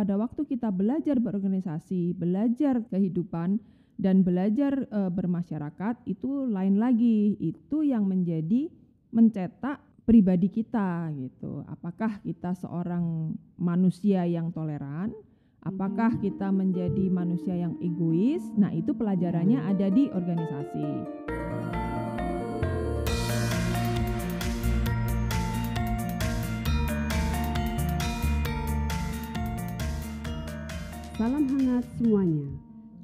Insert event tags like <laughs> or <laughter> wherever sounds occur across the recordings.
pada waktu kita belajar berorganisasi, belajar kehidupan dan belajar e, bermasyarakat itu lain lagi. Itu yang menjadi mencetak pribadi kita gitu. Apakah kita seorang manusia yang toleran? Apakah kita menjadi manusia yang egois? Nah, itu pelajarannya ada di organisasi. Salam hangat semuanya.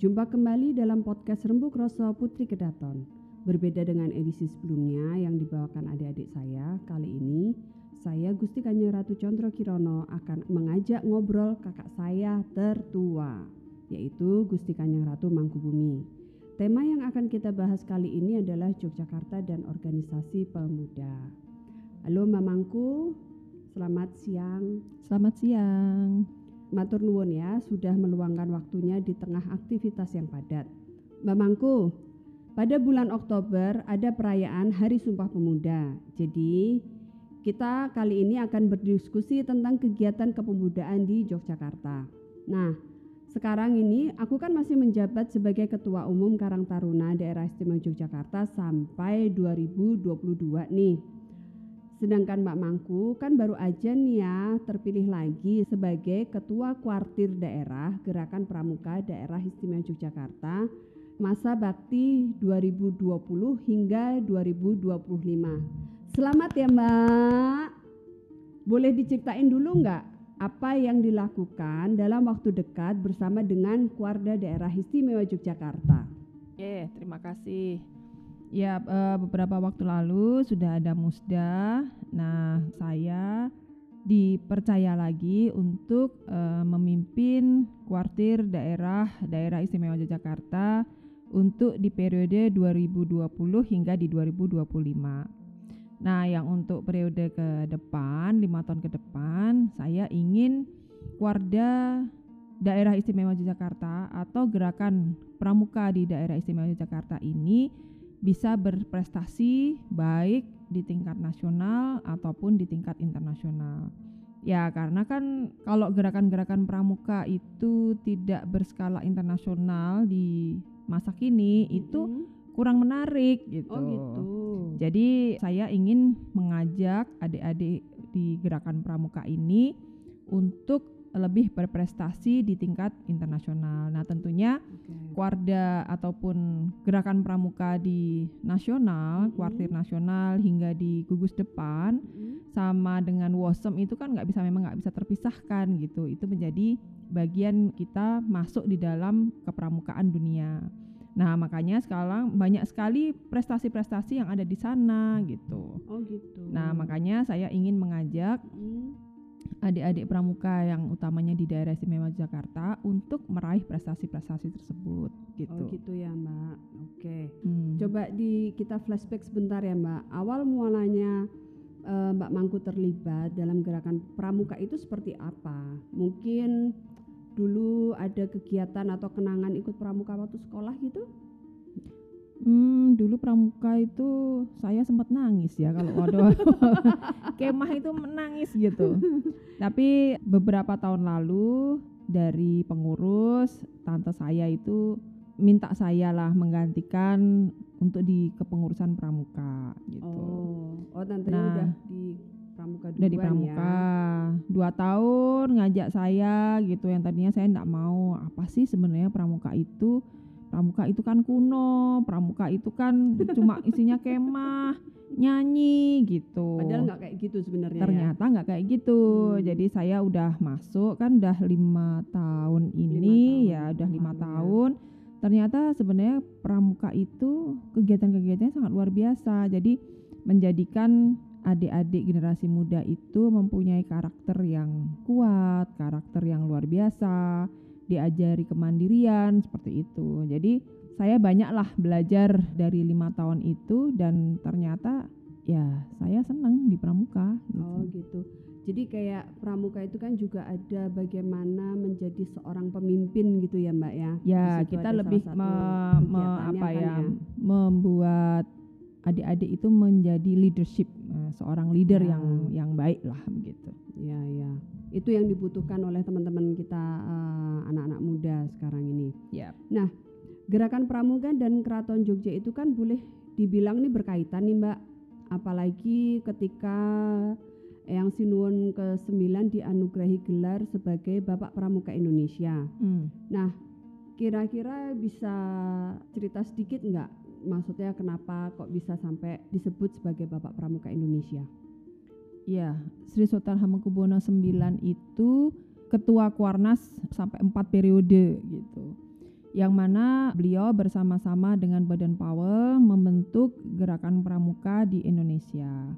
Jumpa kembali dalam podcast Rembuk Rosso Putri Kedaton. Berbeda dengan edisi sebelumnya yang dibawakan adik-adik saya, kali ini saya Gusti Kanjeng Ratu Condro Kirono akan mengajak ngobrol kakak saya tertua, yaitu Gusti Kanjeng Ratu Mangkubumi. Tema yang akan kita bahas kali ini adalah Yogyakarta dan Organisasi Pemuda. Halo Mamangku, selamat siang. Selamat siang. Matur nuwun ya sudah meluangkan waktunya di tengah aktivitas yang padat. Mbak Mangku, pada bulan Oktober ada perayaan Hari Sumpah Pemuda. Jadi kita kali ini akan berdiskusi tentang kegiatan kepemudaan di Yogyakarta. Nah, sekarang ini aku kan masih menjabat sebagai Ketua Umum Karang Taruna Daerah Istimewa Yogyakarta sampai 2022 nih. Sedangkan Mbak Mangku kan baru aja nih ya terpilih lagi sebagai Ketua Kuartir Daerah Gerakan Pramuka Daerah Istimewa Yogyakarta masa bakti 2020 hingga 2025. Selamat ya Mbak. Boleh diceritain dulu nggak apa yang dilakukan dalam waktu dekat bersama dengan Kuarda Daerah Istimewa Yogyakarta? Oke, terima kasih. Ya, uh, beberapa waktu lalu sudah ada musda. Nah, saya dipercaya lagi untuk uh, memimpin kuartir daerah daerah istimewa Yogyakarta untuk di periode 2020 hingga di 2025. Nah, yang untuk periode ke depan, lima tahun ke depan, saya ingin Warda Daerah Istimewa Yogyakarta atau gerakan pramuka di Daerah Istimewa Yogyakarta ini bisa berprestasi baik di tingkat nasional ataupun di tingkat internasional. Ya, karena kan kalau gerakan-gerakan pramuka itu tidak berskala internasional di masa kini hmm. itu kurang menarik gitu. Oh gitu. Jadi saya ingin mengajak adik-adik di gerakan pramuka ini untuk lebih berprestasi di tingkat internasional. Nah, tentunya okay. Kuarda ataupun gerakan pramuka di nasional, mm -hmm. kuartir nasional hingga di gugus depan mm -hmm. sama dengan WOSEM itu kan nggak bisa memang nggak bisa terpisahkan gitu. Itu menjadi bagian kita masuk di dalam kepramukaan dunia. Nah, makanya sekarang banyak sekali prestasi-prestasi yang ada di sana gitu. Oh, gitu. Nah, makanya saya ingin mengajak mm adik-adik pramuka yang utamanya di daerah istimewa Jakarta untuk meraih prestasi-prestasi tersebut gitu. Oh gitu ya Mbak. Oke. Hmm. Coba di kita flashback sebentar ya Mbak. Awal mualanya uh, Mbak Mangku terlibat dalam gerakan pramuka itu seperti apa? Mungkin dulu ada kegiatan atau kenangan ikut pramuka waktu sekolah gitu? Hmm, dulu pramuka itu saya sempat nangis ya kalau waduh <laughs> kemah itu menangis gitu. <laughs> Tapi beberapa tahun lalu dari pengurus tante saya itu minta saya lah menggantikan untuk di kepengurusan pramuka gitu. Oh, oh tante nah, udah di pramuka udah di pramuka ya. dua tahun ngajak saya gitu yang tadinya saya tidak mau apa sih sebenarnya pramuka itu pramuka itu kan kuno, pramuka itu kan cuma <laughs> isinya kemah, nyanyi gitu. Padahal nggak kayak gitu sebenarnya. Ya? Ternyata nggak ya? kayak gitu. Hmm. Jadi saya udah masuk kan udah lima tahun ini lima tahun. ya udah lima hmm. tahun. Ternyata sebenarnya pramuka itu kegiatan-kegiatannya sangat luar biasa. Jadi menjadikan adik-adik generasi muda itu mempunyai karakter yang kuat, karakter yang luar biasa diajari kemandirian seperti itu. Jadi saya banyaklah belajar dari lima tahun itu dan ternyata ya saya senang di pramuka. Gitu. Oh gitu. Jadi kayak pramuka itu kan juga ada bagaimana menjadi seorang pemimpin gitu ya Mbak ya. Ya kita lebih me, me, apa kan ya, ya membuat adik-adik itu menjadi leadership eh, seorang leader ya. yang yang baik lah begitu. Ya ya itu yang dibutuhkan oleh teman-teman kita Ya. Nah, gerakan Pramuka dan Keraton Jogja itu kan boleh dibilang nih berkaitan nih Mbak. Apalagi ketika Eyang Sinuwun ke-9 dianugerahi gelar sebagai Bapak Pramuka Indonesia. Hmm. Nah, kira-kira bisa cerita sedikit nggak? Maksudnya kenapa kok bisa sampai disebut sebagai Bapak Pramuka Indonesia? Ya, Sri Sultan Hamengkubuwono IX itu ketua Kuarnas sampai empat periode gitu. Yang mana beliau bersama-sama dengan Badan Powell membentuk gerakan pramuka di Indonesia.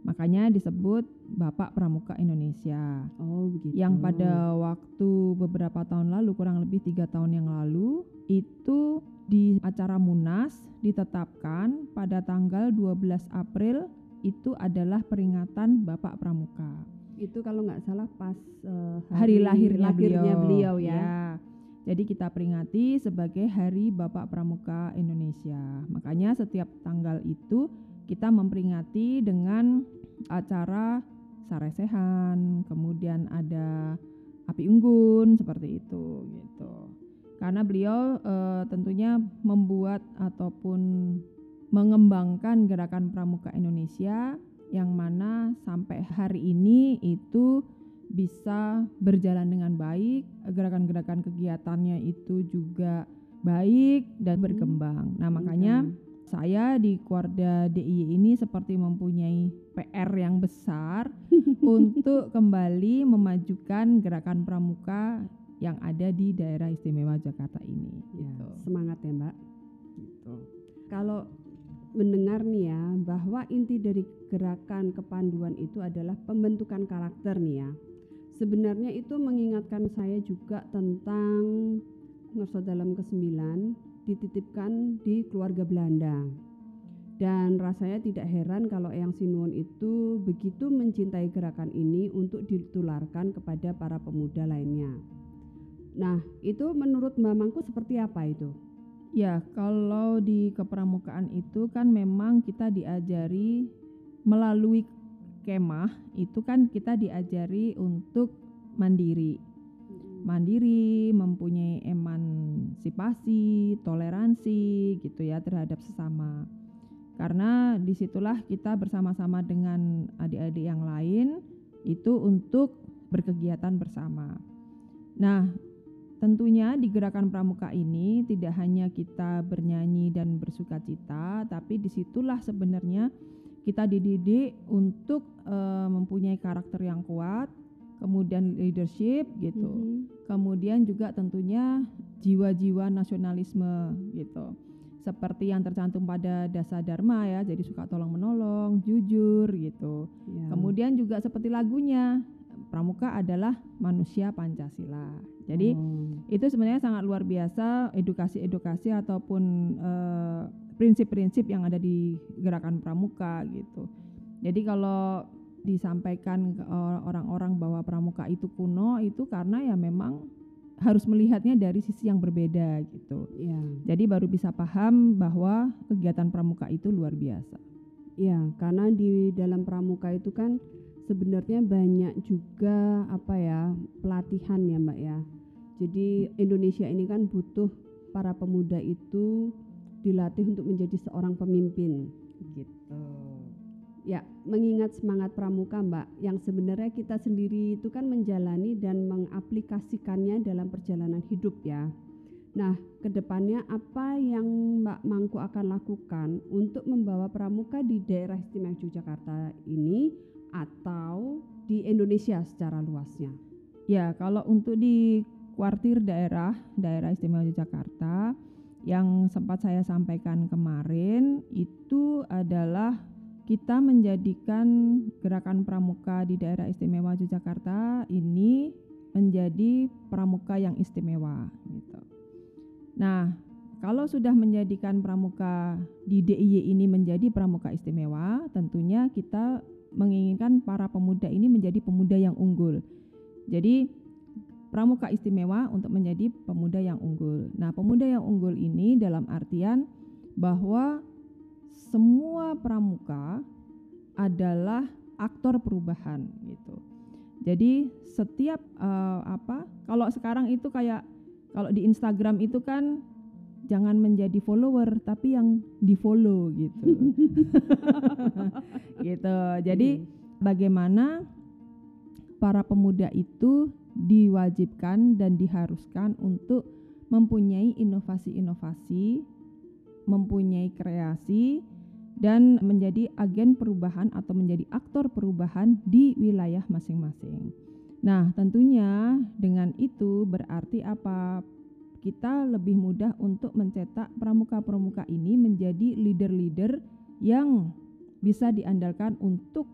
Makanya disebut Bapak Pramuka Indonesia. Oh, begitu. Yang pada waktu beberapa tahun lalu, kurang lebih tiga tahun yang lalu, itu di acara Munas ditetapkan pada tanggal 12 April itu adalah peringatan Bapak Pramuka. itu kalau nggak salah pas eh, Hari lahirnya, lahirnya beliau, beliau, ya. Jadi kita peringati sebagai Hari Bapak Pramuka Indonesia. Makanya setiap tanggal itu kita memperingati dengan acara saresehan, kemudian ada api unggun seperti itu gitu. Karena beliau eh, tentunya membuat ataupun mengembangkan gerakan pramuka Indonesia yang mana sampai hari ini itu bisa berjalan dengan baik, gerakan-gerakan kegiatannya itu juga baik dan Hmm. berkembang. Nah, makanya saya di Kuarda DIY ini seperti mempunyai PR yang besar <laughs> untuk kembali memajukan gerakan pramuka yang ada di daerah istimewa Jakarta ini. Ya, Gitu. semangat ya Mbak. Gitu. Kalau mendengar nih ya bahwa inti dari gerakan kepanduan itu adalah pembentukan karakter nih ya. Sebenarnya itu mengingatkan saya juga tentang Ngerso dalam ke-9 dititipkan di keluarga Belanda. Dan rasanya tidak heran kalau Eyang Sinuwun itu begitu mencintai gerakan ini untuk ditularkan kepada para pemuda lainnya. Nah, itu menurut Mbak Mangku seperti apa itu? Ya, kalau di kepramukaan itu kan memang kita diajari melalui kemah itu kan kita diajari untuk mandiri. Mandiri, mempunyai emansipasi, toleransi gitu ya terhadap sesama. Karena di situlah kita bersama-sama dengan adik-adik yang lain itu untuk berkegiatan bersama. Nah, Tentunya di gerakan pramuka ini tidak hanya kita bernyanyi dan bersuka cita, tapi di situlah sebenarnya kita dididik untuk eh, mempunyai karakter yang kuat, kemudian leadership gitu, Mhm. kemudian juga tentunya jiwa-jiwa nasionalisme gitu, seperti yang tercantum pada dasar dharma ya, jadi suka tolong menolong, jujur gitu. Ya. Kemudian juga seperti lagunya, pramuka adalah manusia Pancasila. Jadi Oh. itu sebenarnya sangat luar biasa edukasi-edukasi ataupun eh, prinsip-prinsip yang ada di gerakan pramuka gitu. Jadi kalau disampaikan ke or- orang-orang bahwa pramuka itu kuno itu karena ya memang harus melihatnya dari sisi yang berbeda gitu. Ya. Jadi baru bisa paham bahwa kegiatan pramuka itu luar biasa. Ya, karena di dalam pramuka itu kan sebenarnya banyak juga apa ya pelatihan ya Mbak ya. Jadi Indonesia ini kan butuh para pemuda itu dilatih untuk menjadi seorang pemimpin gitu. Ya, mengingat semangat pramuka Mbak, yang sebenarnya kita sendiri itu kan menjalani dan mengaplikasikannya dalam perjalanan hidup ya. Nah, ke depannya apa yang Mbak Mangku akan lakukan untuk membawa pramuka di daerah istimewa Yogyakarta ini atau di Indonesia secara luasnya? Ya, kalau untuk di kuartir daerah, daerah istimewa Yogyakarta yang sempat saya sampaikan kemarin itu adalah kita menjadikan gerakan pramuka di daerah istimewa Yogyakarta ini menjadi pramuka yang istimewa gitu. Nah, kalau sudah menjadikan pramuka di DIY ini menjadi pramuka istimewa, tentunya kita menginginkan para pemuda ini menjadi pemuda yang unggul. Jadi pramuka istimewa untuk menjadi pemuda yang unggul. Nah, pemuda yang unggul ini dalam artian bahwa semua pramuka adalah aktor perubahan gitu. Jadi setiap eh, apa? Kalau sekarang itu kayak kalau di Instagram itu kan jangan menjadi follower tapi yang di follow gitu <laughs> gitu jadi bagaimana para pemuda itu diwajibkan dan diharuskan untuk mempunyai inovasi-inovasi, mempunyai kreasi, dan menjadi agen perubahan atau menjadi aktor perubahan di wilayah masing-masing. Nah, tentunya dengan itu berarti apa? Kita lebih mudah untuk mencetak pramuka-pramuka ini menjadi leader-leader yang bisa diandalkan untuk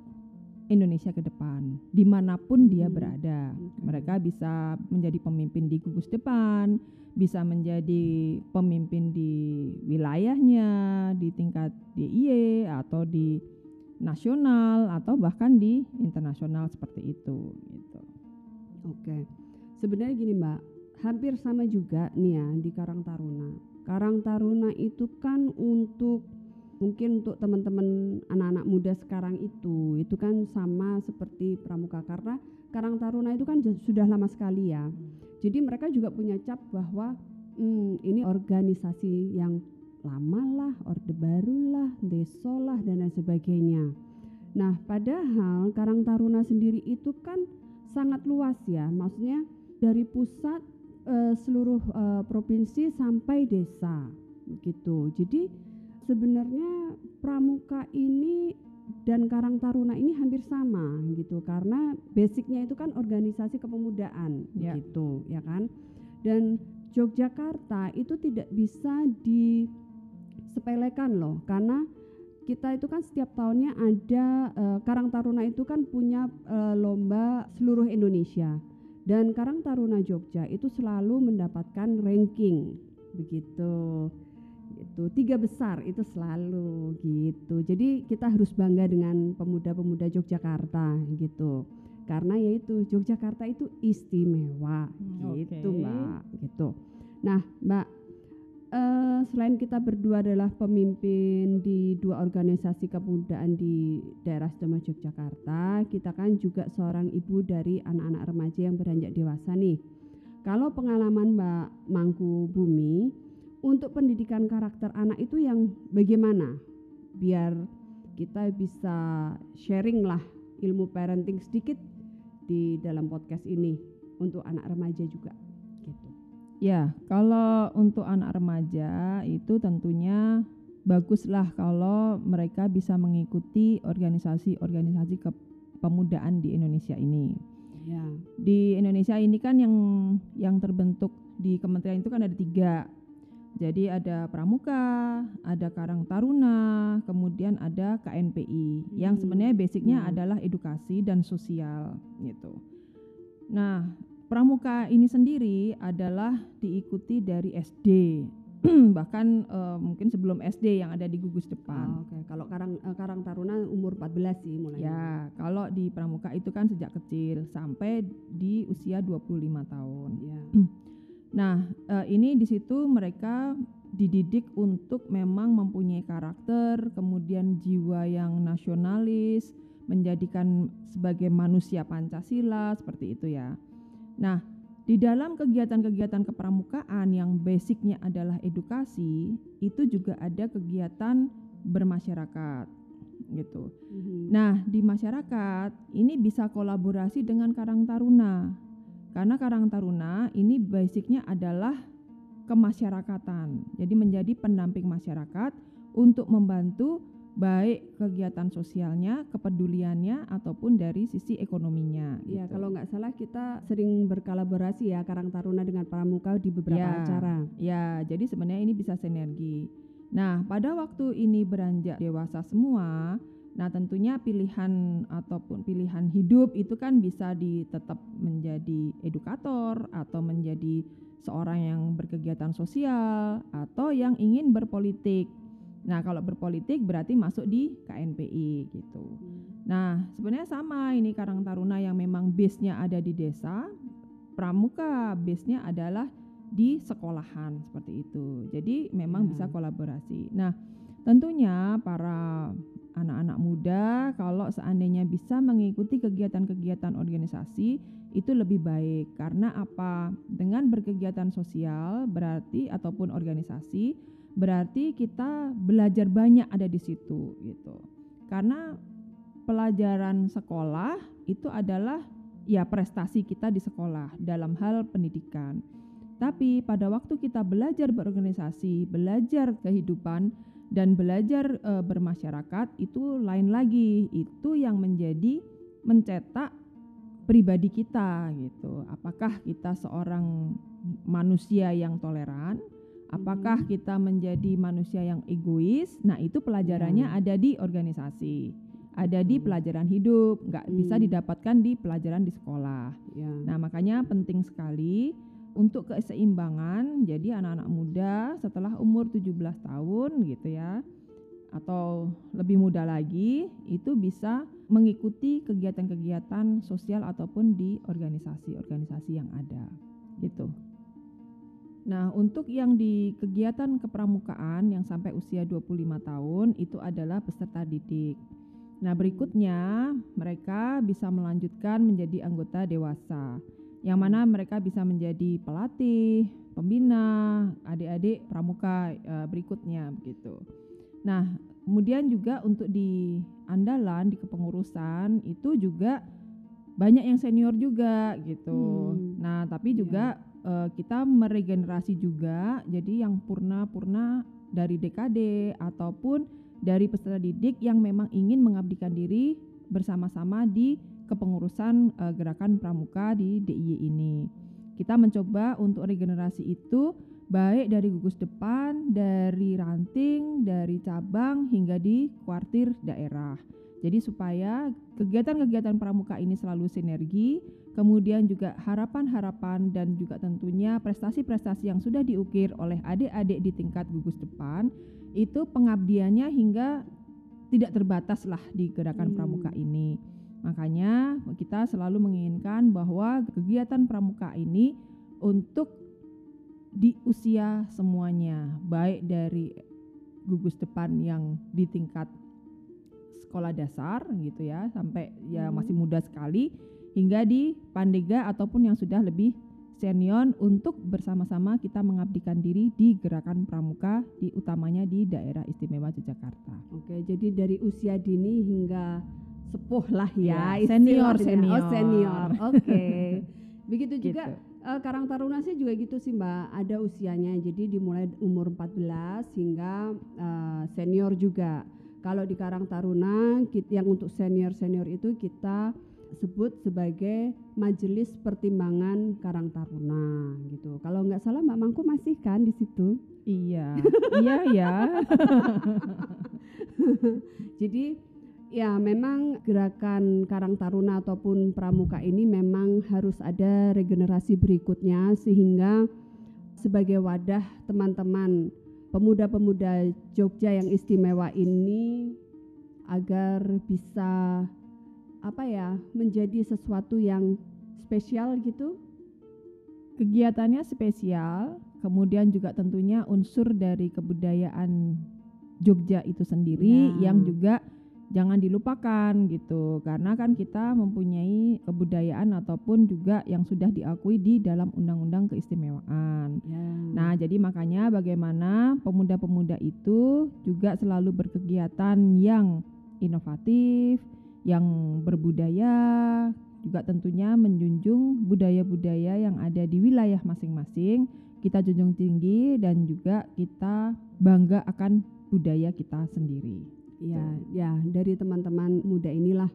Indonesia ke depan, di mana pun dia Hmm. berada. Mereka bisa menjadi pemimpin di gugus depan, bisa menjadi pemimpin di wilayahnya, di tingkat DIY atau di nasional atau bahkan di internasional seperti itu. Gitu. Oke. Sebenarnya gini Mbak, hampir sama juga nih ya di Karang Taruna. Karang Taruna itu kan untuk mungkin untuk teman-teman anak-anak muda sekarang itu itu kan sama seperti pramuka karena Karang Taruna itu kan sudah lama sekali ya. Jadi mereka juga punya cap bahwa "Hmm, ini organisasi yang lama lah, orde baru lah, deso lah dan lain sebagainya. Nah, padahal Karang Taruna sendiri itu kan sangat luas ya, maksudnya dari pusat eh, seluruh eh, provinsi sampai desa gitu. Jadi sebenarnya pramuka ini dan Karang Taruna ini hampir sama gitu karena basicnya itu kan organisasi kepemudaan Ya. gitu ya kan. Dan Yogyakarta itu tidak bisa disepelekan loh karena kita itu kan setiap tahunnya ada eh, Karang Taruna itu kan punya eh, lomba seluruh Indonesia dan Karang Taruna Jogja itu selalu mendapatkan ranking begitu gitu. Tiga besar itu selalu gitu. Jadi kita harus bangga dengan pemuda-pemuda Yogyakarta gitu. Karena yaitu Yogyakarta itu istimewa Hmm, gitu oke. mbak gitu. Nah mbak eh, selain kita berdua adalah pemimpin di dua organisasi kepemudaan di daerah Sema Yogyakarta kita kan juga seorang ibu dari anak-anak remaja yang beranjak dewasa nih. Kalau pengalaman mbak Mangku Bumi untuk pendidikan karakter anak itu yang bagaimana biar kita bisa sharing lah ilmu parenting sedikit di dalam podcast ini untuk anak remaja juga gitu. Ya, kalau untuk anak remaja itu tentunya baguslah kalau mereka bisa mengikuti organisasi-organisasi kepemudaan di Indonesia ini. Ya. Di Indonesia ini kan yang yang terbentuk di kementerian itu kan ada tiga. Jadi ada Pramuka, ada Karang Taruna, kemudian ada KNPI yang Hmm, sebenarnya basicnya hmm. adalah edukasi dan sosial gitu. Nah, Pramuka ini sendiri adalah diikuti dari SD, <clears throat> bahkan eh, mungkin sebelum SD yang ada di gugus depan. Oh, Oke, kalau Karang eh, Karang Taruna umur 14 sih mulai. Ya, kalau di Pramuka itu kan sejak kecil sampai di usia 25 tahun. Ya. <clears throat> Nah, eh, ini di situ mereka dididik untuk memang mempunyai karakter, kemudian jiwa yang nasionalis, menjadikan sebagai manusia Pancasila seperti itu ya. Nah, di dalam kegiatan-kegiatan kepramukaan yang basicnya adalah edukasi, itu juga ada kegiatan bermasyarakat gitu. Mhm. Nah, di masyarakat ini bisa kolaborasi dengan Karang Taruna. Karena Karang Taruna ini basicnya adalah kemasyarakatan. Jadi menjadi pendamping masyarakat untuk membantu baik kegiatan sosialnya, kepeduliannya ataupun dari sisi ekonominya. Ya, gitu. kalau nggak salah kita sering berkolaborasi ya Karang Taruna dengan Pramuka di beberapa Ya. acara. Ya, jadi sebenarnya ini bisa sinergi. Nah, pada waktu ini beranjak dewasa semua, nah tentunya pilihan ataupun pilihan hidup itu kan bisa di tetap menjadi edukator atau menjadi seorang yang berkegiatan sosial atau yang ingin berpolitik. Nah, kalau berpolitik berarti masuk di KNPI gitu. Nah, sebenarnya sama ini Karang Taruna yang memang base-nya ada di desa, Pramuka base-nya adalah di sekolahan seperti itu. Jadi memang Ya. bisa kolaborasi. Nah, tentunya para anak-anak muda kalau seandainya bisa mengikuti kegiatan-kegiatan organisasi itu lebih baik karena apa? Dengan berkegiatan sosial berarti ataupun organisasi berarti kita belajar banyak ada di situ gitu. Karena pelajaran sekolah itu adalah ya prestasi kita di sekolah dalam hal pendidikan. Tapi pada waktu kita belajar berorganisasi, belajar kehidupan dan belajar e, bermasyarakat itu lain lagi. Itu yang menjadi mencetak pribadi kita gitu. Apakah kita seorang manusia yang toleran? Apakah hmm. kita menjadi manusia yang egois? Nah, itu pelajarannya hmm. ada di organisasi, ada di pelajaran hidup, nggak hmm. bisa didapatkan di pelajaran di sekolah. Ya. Nah, makanya penting sekali untuk keseimbangan. Jadi anak-anak muda setelah umur 17 tahun gitu ya atau lebih muda lagi itu bisa mengikuti kegiatan-kegiatan sosial ataupun di organisasi-organisasi yang ada gitu. Nah, untuk yang di kegiatan kepramukaan yang sampai usia 25 tahun itu adalah peserta didik. Nah, berikutnya mereka bisa melanjutkan menjadi anggota dewasa. Yang mana mereka bisa menjadi pelatih, pembina, adik-adik pramuka e, berikutnya begitu. Nah, kemudian juga untuk di andalan di kepengurusan itu juga banyak yang senior juga gitu. Hmm. Nah, tapi iya. juga yeah. uh, kita meregenerasi juga jadi yang purna-purna dari DKD ataupun dari peserta didik yang memang ingin mengabdikan diri bersama-sama di kepengurusan uh, gerakan pramuka di DIY ini. Kita mencoba untuk regenerasi itu baik dari gugus depan, dari ranting, dari cabang hingga di kuartir daerah. Jadi supaya kegiatan-kegiatan pramuka ini selalu sinergi, kemudian juga harapan-harapan dan juga tentunya prestasi-prestasi yang sudah diukir oleh adik-adik di tingkat gugus depan itu pengabdiannya hingga tidak terbatas lah di gerakan hmm. pramuka ini. Makanya kita selalu menginginkan bahwa kegiatan pramuka ini untuk di usia semuanya, baik dari gugus depan yang di tingkat sekolah dasar gitu ya, sampai ya hmm. masih muda sekali hingga di pandega ataupun yang sudah lebih senior untuk bersama-sama kita mengabdikan diri di gerakan pramuka di utamanya di daerah istimewa Yogyakarta. Oke, jadi dari usia dini hingga sepuh lah ya, ya senior senior. Oh, senior. Oke. <laughs> Begitu juga gitu uh, Karang Taruna sih juga gitu sih Mbak, ada usianya. Jadi dimulai umur 14 hingga uh, senior juga. Kalau di Karang Taruna yang untuk senior-senior itu kita sebut sebagai Majelis Pertimbangan Karang Taruna gitu. Kalau nggak salah Mbak Mangku masih kan di situ? Iya. iya ya. <laughs> Jadi Ya, memang gerakan Karang Taruna ataupun Pramuka ini memang harus ada regenerasi berikutnya sehingga sebagai wadah teman-teman pemuda-pemuda Jogja yang istimewa ini agar bisa apa ya, menjadi sesuatu yang spesial gitu. Kegiatannya spesial, kemudian juga tentunya unsur dari kebudayaan Jogja itu sendiri ya. yang juga jangan dilupakan gitu karena kan kita mempunyai kebudayaan ataupun juga yang sudah diakui di dalam undang-undang keistimewaan. Yeah. Nah, jadi makanya bagaimana pemuda-pemuda itu juga selalu berkegiatan yang inovatif, yang berbudaya, juga tentunya menjunjung budaya-budaya yang ada di wilayah masing-masing. Kita junjung tinggi dan juga kita bangga akan budaya kita sendiri. Ya, ya dari teman-teman muda inilah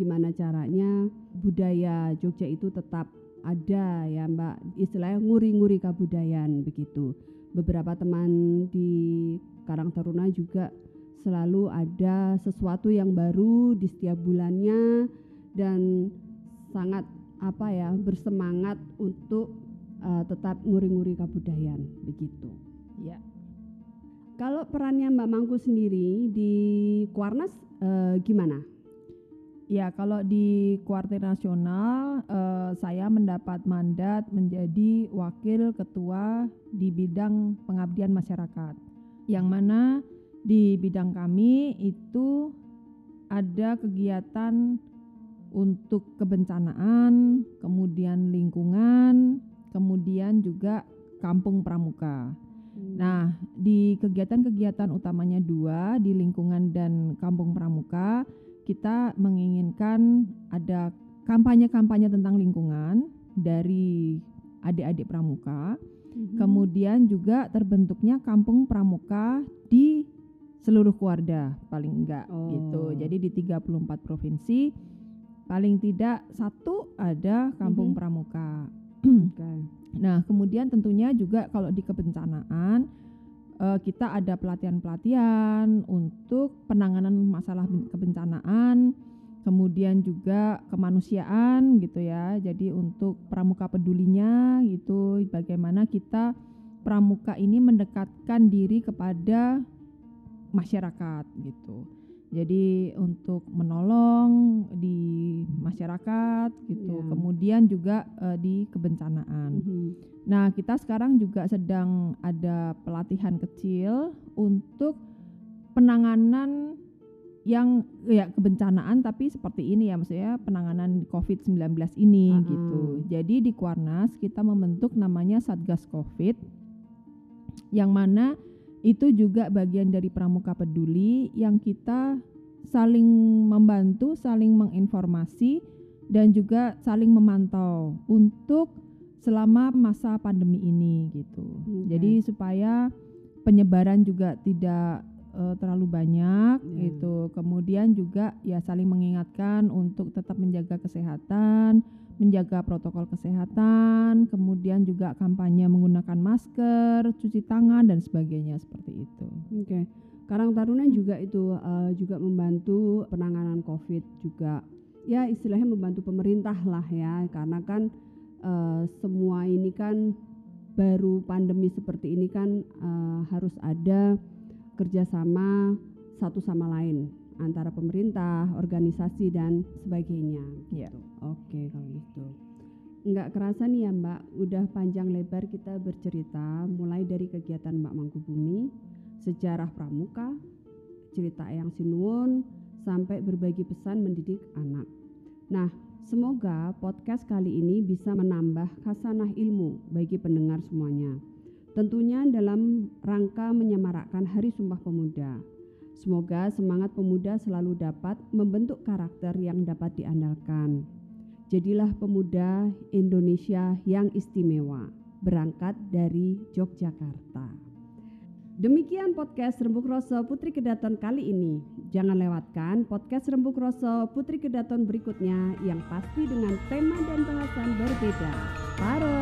gimana caranya budaya Jogja itu tetap ada ya Mbak istilahnya nguri-nguri kebudayaan begitu. Beberapa teman di Karang Taruna juga selalu ada sesuatu yang baru di setiap bulannya dan sangat apa ya bersemangat untuk uh, tetap nguri-nguri kebudayaan begitu. Ya. Kalau perannya Mbak Mangku sendiri di Kuarnas eh, gimana? Ya, kalau di Kuartir Nasional eh, saya mendapat mandat menjadi wakil ketua di bidang pengabdian masyarakat. Yang mana di bidang kami itu ada kegiatan untuk kebencanaan, kemudian lingkungan, kemudian juga kampung pramuka. Hmm. Nah, di kegiatan-kegiatan utamanya dua di lingkungan dan kampung pramuka, kita menginginkan ada kampanye-kampanye tentang lingkungan dari adik-adik pramuka. Mhm. Kemudian juga terbentuknya kampung pramuka di seluruh keluarga paling enggak Oh. gitu. Jadi di 34 provinsi paling tidak satu ada kampung Mhm. pramuka. <clears throat> Nah, kemudian tentunya juga kalau di kebencanaan eh, kita ada pelatihan-pelatihan untuk penanganan masalah ben- kebencanaan, kemudian juga kemanusiaan gitu ya. Jadi untuk pramuka pedulinya gitu, bagaimana kita pramuka ini mendekatkan diri kepada masyarakat gitu. Jadi untuk menolong di masyarakat gitu, Ya. kemudian juga eh, di kebencanaan. Mhm. Nah, kita sekarang juga sedang ada pelatihan kecil untuk penanganan yang ya kebencanaan tapi seperti ini ya maksudnya penanganan COVID-19 ini Ah, gitu. Jadi di Kuarnas kita membentuk namanya Satgas Covid yang mana itu juga bagian dari Pramuka Peduli yang kita saling membantu, saling menginformasi dan juga saling memantau untuk selama masa pandemi ini gitu. Oke. Jadi supaya penyebaran juga tidak eh, terlalu banyak Ya. gitu. Kemudian juga ya saling mengingatkan untuk tetap menjaga kesehatan, menjaga protokol kesehatan, kemudian juga kampanye menggunakan masker, cuci tangan dan sebagainya seperti itu. Oke. Karang Taruna juga itu eh, juga membantu penanganan COVID juga. Ya istilahnya membantu pemerintah lah ya karena kan eh, semua ini kan baru pandemi seperti ini kan eh, harus ada kerjasama satu sama lain antara pemerintah, organisasi dan sebagainya. Ya. Gitu. Oke kalau gitu. Nggak kerasa nih ya Mbak, udah panjang lebar kita bercerita mulai dari kegiatan Mbak Mangkubumi, sejarah pramuka, cerita Eyang Sinuwun, sampai berbagi pesan mendidik anak. Nah, semoga podcast kali ini bisa menambah khasanah ilmu bagi pendengar semuanya. Tentunya dalam rangka menyemarakkan Hari Sumpah Pemuda. Semoga semangat pemuda selalu dapat membentuk karakter yang dapat diandalkan. Jadilah pemuda Indonesia yang istimewa, berangkat dari Yogyakarta. Demikian podcast Rembuk Roso Putri Kedaton kali ini. Jangan lewatkan podcast Rembuk Roso Putri Kedaton berikutnya yang pasti dengan tema dan bahasan berbeda. Pare!